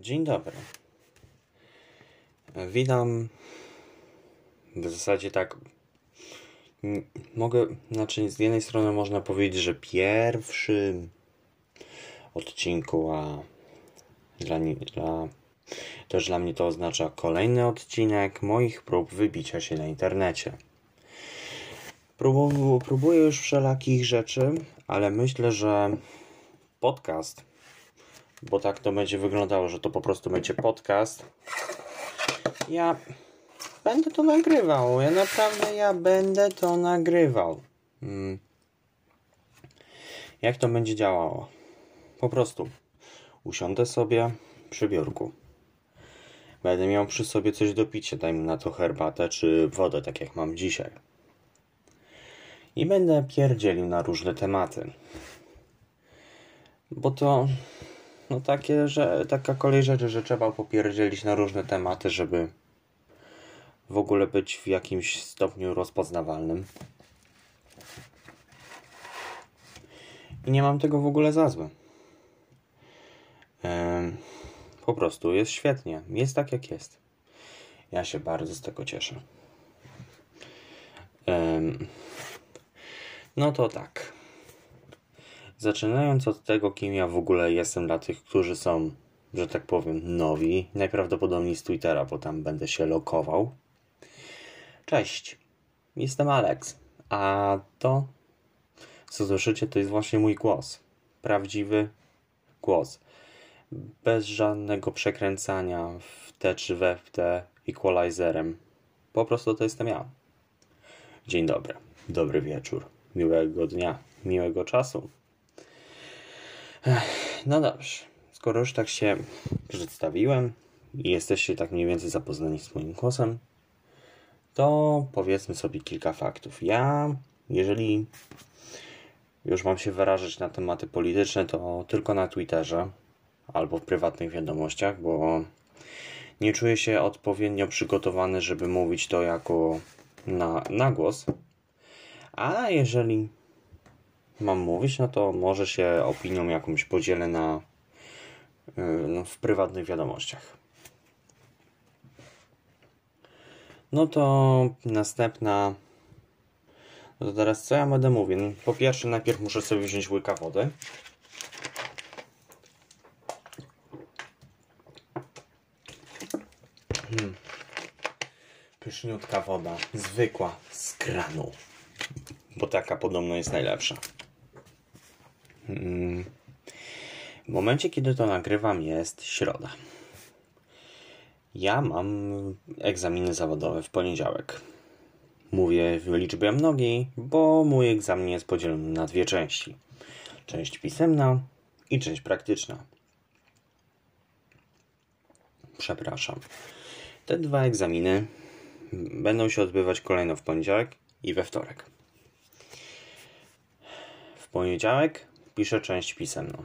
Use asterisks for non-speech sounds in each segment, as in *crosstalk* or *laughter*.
Dzień dobry. Witam. W zasadzie tak. Mogę, znaczy z jednej strony można powiedzieć, że pierwszym odcinku, a dla, dla, też dla mnie to oznacza kolejny odcinek moich prób wybicia się na internecie. Próbu, próbuję już wszelakich rzeczy, ale myślę, że podcast bo tak to będzie wyglądało, że to po prostu będzie podcast. Ja będę to nagrywał. Ja naprawdę ja będę to nagrywał. Mm. Jak to będzie działało? Po prostu usiądę sobie przy biurku. Będę miał przy sobie coś do picia, dajmy na to herbatę czy wodę, tak jak mam dzisiaj. I będę pierdzielił na różne tematy. Bo to no takie, że taka kolej rzeczy, że trzeba popierdzielić na różne tematy, żeby w ogóle być w jakimś stopniu rozpoznawalnym. I nie mam tego w ogóle za złe. Po prostu jest świetnie. Jest tak jak jest. Ja się bardzo z tego cieszę. No to tak. Zaczynając od tego, kim ja w ogóle jestem dla tych, którzy są, że tak powiem, nowi, najprawdopodobniej z Twittera, bo tam będę się lokował. Cześć, jestem Alex, a to, co słyszycie, to jest właśnie mój głos. Prawdziwy głos. Bez żadnego przekręcania w te czy we w te equalizerem. Po prostu to jestem ja. Dzień dobry, dobry wieczór, miłego dnia, miłego czasu. No dobrze, skoro już tak się przedstawiłem i jesteście tak mniej więcej zapoznani z moim głosem, to powiedzmy sobie kilka faktów. Ja, jeżeli już mam się wyrażać na tematy polityczne, to tylko na Twitterze albo w prywatnych wiadomościach, bo nie czuję się odpowiednio przygotowany, żeby mówić to jako na, na głos. A jeżeli mam mówić, no to może się opinią jakąś podzielę na, yy, no, w prywatnych wiadomościach. No to następna. No to teraz co ja będę mówił? No, po pierwsze, najpierw muszę sobie wziąć łyka wody. Hmm. Pyszniutka woda, zwykła, z kranu, bo taka podobno jest najlepsza. Mm. W momencie, kiedy to nagrywam, jest środa. Ja mam egzaminy zawodowe w poniedziałek. Mówię w liczbie mnogiej, bo mój egzamin jest podzielony na dwie części: część pisemna i część praktyczna. Przepraszam. Te dwa egzaminy będą się odbywać kolejno w poniedziałek i we wtorek. W poniedziałek piszę część pisemną.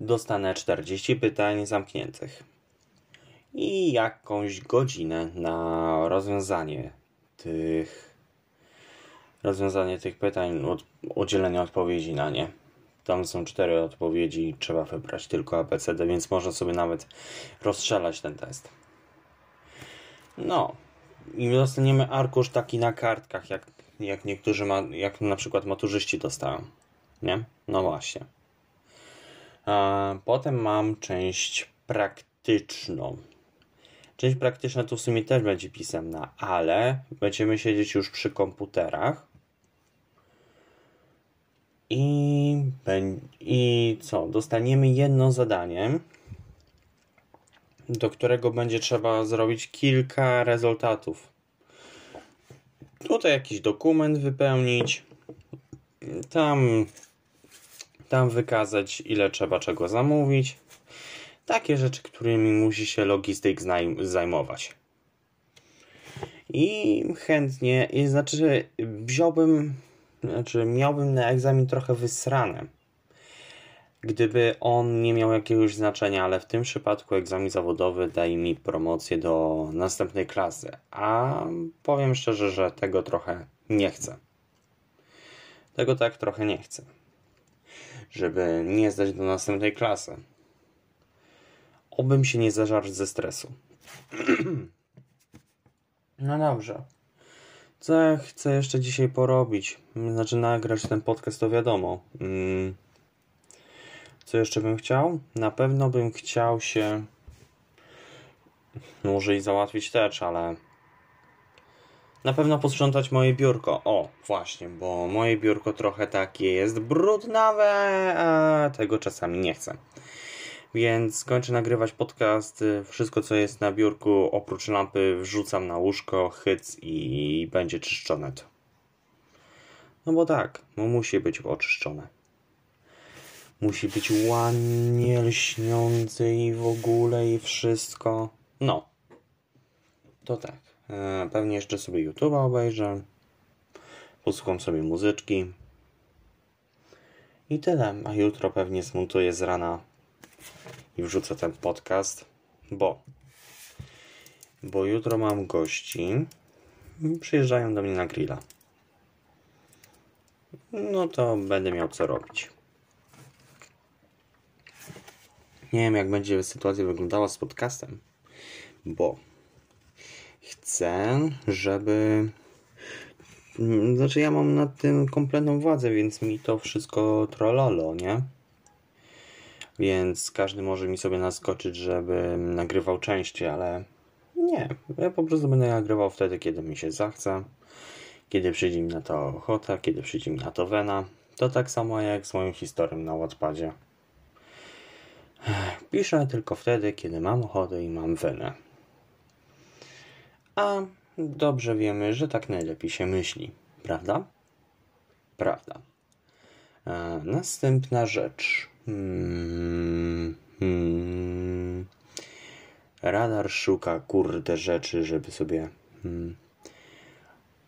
Dostanę 40 pytań zamkniętych i jakąś godzinę na rozwiązanie tych rozwiązanie tych pytań, od, udzielenie odpowiedzi na nie. Tam są cztery odpowiedzi, trzeba wybrać tylko ABCD, więc można sobie nawet rozstrzelać ten test. No, i dostaniemy arkusz taki na kartkach, jak, jak niektórzy, ma, jak na przykład maturzyści dostają. Nie? No właśnie. Potem mam część praktyczną. Część praktyczna to w sumie też będzie pisemna, ale będziemy siedzieć już przy komputerach. I, I co? Dostaniemy jedno zadanie, do którego będzie trzeba zrobić kilka rezultatów. Tutaj jakiś dokument wypełnić, tam, tam wykazać, ile trzeba czego zamówić. Takie rzeczy, którymi musi się logistyk zajmować. I chętnie, i znaczy, wziąłbym, znaczy, miałbym na egzamin trochę wysrane, gdyby on nie miał jakiegoś znaczenia, ale w tym przypadku egzamin zawodowy daje mi promocję do następnej klasy, a powiem szczerze, że tego trochę nie chcę. Tego tak trochę nie chcę. Żeby nie zdać do następnej klasy. obym się nie zażarł ze stresu. *clears throat* no dobrze. Co ja chcę jeszcze dzisiaj porobić? Znaczy nagrać ten podcast, to wiadomo. Mm. Co jeszcze bym chciał? Na pewno bym chciał się może i załatwić też, ale na pewno posprzątać moje biurko. O, właśnie, bo moje biurko trochę takie jest brudnawe, a tego czasami nie chcę. Więc kończę nagrywać podcast. Wszystko, co jest na biurku, oprócz lampy, wrzucam na łóżko, hyc i będzie czyszczone to. No bo tak, no musi być oczyszczone. Musi być ładnie lśniący i w ogóle i wszystko. No. To tak. E, pewnie jeszcze sobie YouTube'a obejrzę. Posłucham sobie muzyczki. I tyle. A jutro pewnie zmontuję z rana i wrzucę ten podcast, bo bo jutro mam gości. Przyjeżdżają do mnie na grilla. No to będę miał co robić. Nie wiem, jak będzie sytuacja wyglądała z podcastem, bo chcę, żeby. Znaczy, ja mam nad tym kompletną władzę, więc mi to wszystko trollolo, nie? Więc każdy może mi sobie naskoczyć, żebym nagrywał częściej, ale nie. Ja po prostu będę nagrywał wtedy, kiedy mi się zachce, kiedy przyjdzie mi na to ochota, kiedy przyjdzie mi na to wena. To tak samo jak z moją historią na Wattpadzie. Piszę tylko wtedy, kiedy mam ochotę i mam wenę. A dobrze wiemy, że tak najlepiej się myśli, prawda? Prawda. E, następna rzecz. Hmm, hmm. Radar szuka kurde rzeczy, żeby sobie hmm,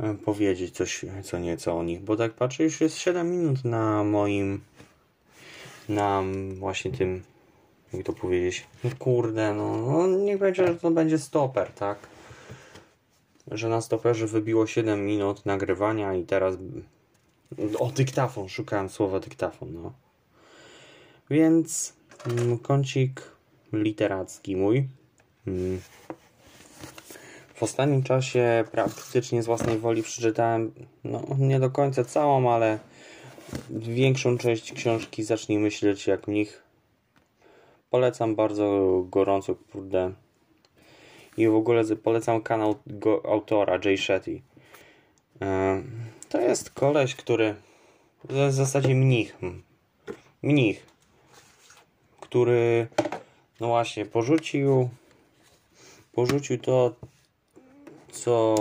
e, powiedzieć coś co nieco o nich, bo tak patrzę, już jest 7 minut na moim na właśnie tym jak to powiedzieć, no kurde, no, no niech będzie, że to będzie stoper, tak? Że na stoperze wybiło 7 minut nagrywania i teraz o dyktafon, szukałem słowa dyktafon, no. Więc mm, kącik literacki mój. Mm. W ostatnim czasie praktycznie z własnej woli przeczytałem, no nie do końca całą, ale większą część książki Zacznij myśleć jak mnich. Polecam bardzo gorąco, kurde. I w ogóle polecam kanał go, autora Jay Shetty. To jest koleś, który to jest w zasadzie mnich. Mnich, który no właśnie porzucił porzucił to co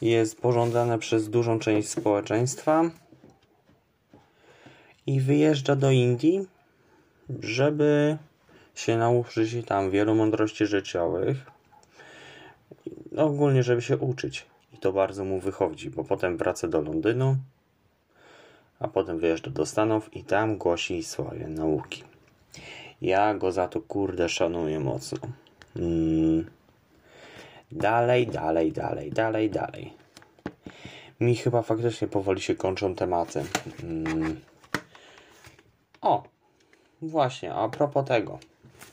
jest pożądane przez dużą część społeczeństwa i wyjeżdża do Indii, żeby się nauczyć tam wielu mądrości życiowych. Ogólnie, żeby się uczyć. I to bardzo mu wychodzi, bo potem wraca do Londynu, a potem wyjeżdża do Stanów i tam głosi swoje nauki. Ja go za to kurde szanuję mocno. Mm. Dalej, dalej, dalej, dalej, dalej. Mi chyba faktycznie powoli się kończą tematy. Mm. O, właśnie, a propos tego.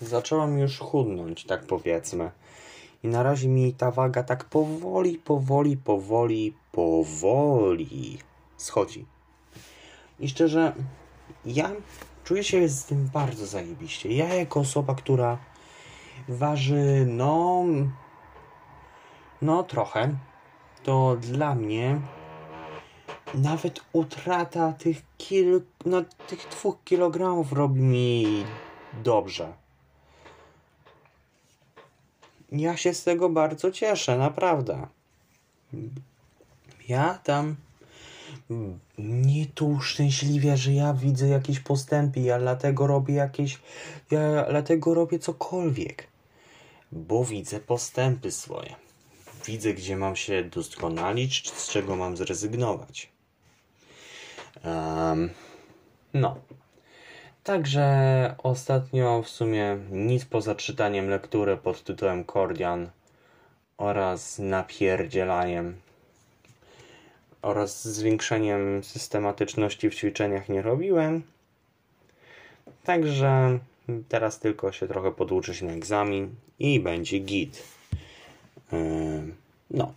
Zacząłem już chudnąć, tak powiedzmy. I na razie mi ta waga tak powoli, powoli, powoli, powoli schodzi. I szczerze, ja czuję się z tym bardzo zajebiście. Ja jako osoba, która waży, no, no trochę, to dla mnie nawet utrata tych kil, no, tych dwóch kilogramów robi mi dobrze. Ja się z tego bardzo cieszę, naprawdę. Ja tam nie tu szczęśliwie, że ja widzę jakieś postępy, ja dlatego robię jakieś, ja dlatego robię cokolwiek, bo widzę postępy swoje. Widzę, gdzie mam się doskonalić, z czego mam zrezygnować. Um, no. Także ostatnio w sumie nic poza czytaniem lektury pod tytułem Kordian oraz napierdzielaniem oraz zwiększeniem systematyczności w ćwiczeniach nie robiłem. Także Teraz tylko się trochę poduczę się na egzamin i będzie git. No,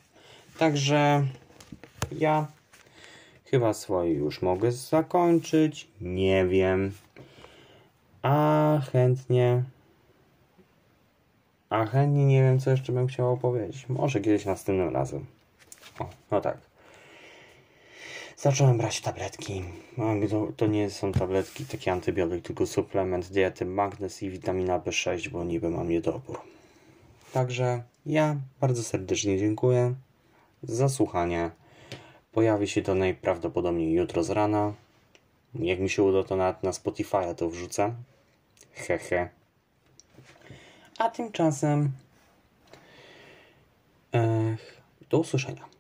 także ja chyba swoje już mogę zakończyć. Nie wiem. A chętnie. A chętnie nie wiem, co jeszcze bym chciał opowiedzieć. Może kiedyś następnym razem. O, no tak. Zacząłem brać tabletki. To, to nie są tabletki, taki antybiotyk, tylko suplement diety magnez i witamina B6, bo niby mam niedobór. Także ja bardzo serdecznie dziękuję za słuchanie. Pojawi się to najprawdopodobniej jutro z rana. Jak mi się uda, to nawet na Spotify'a to wrzucę. Hehe. A tymczasem. Ech, do usłyszenia.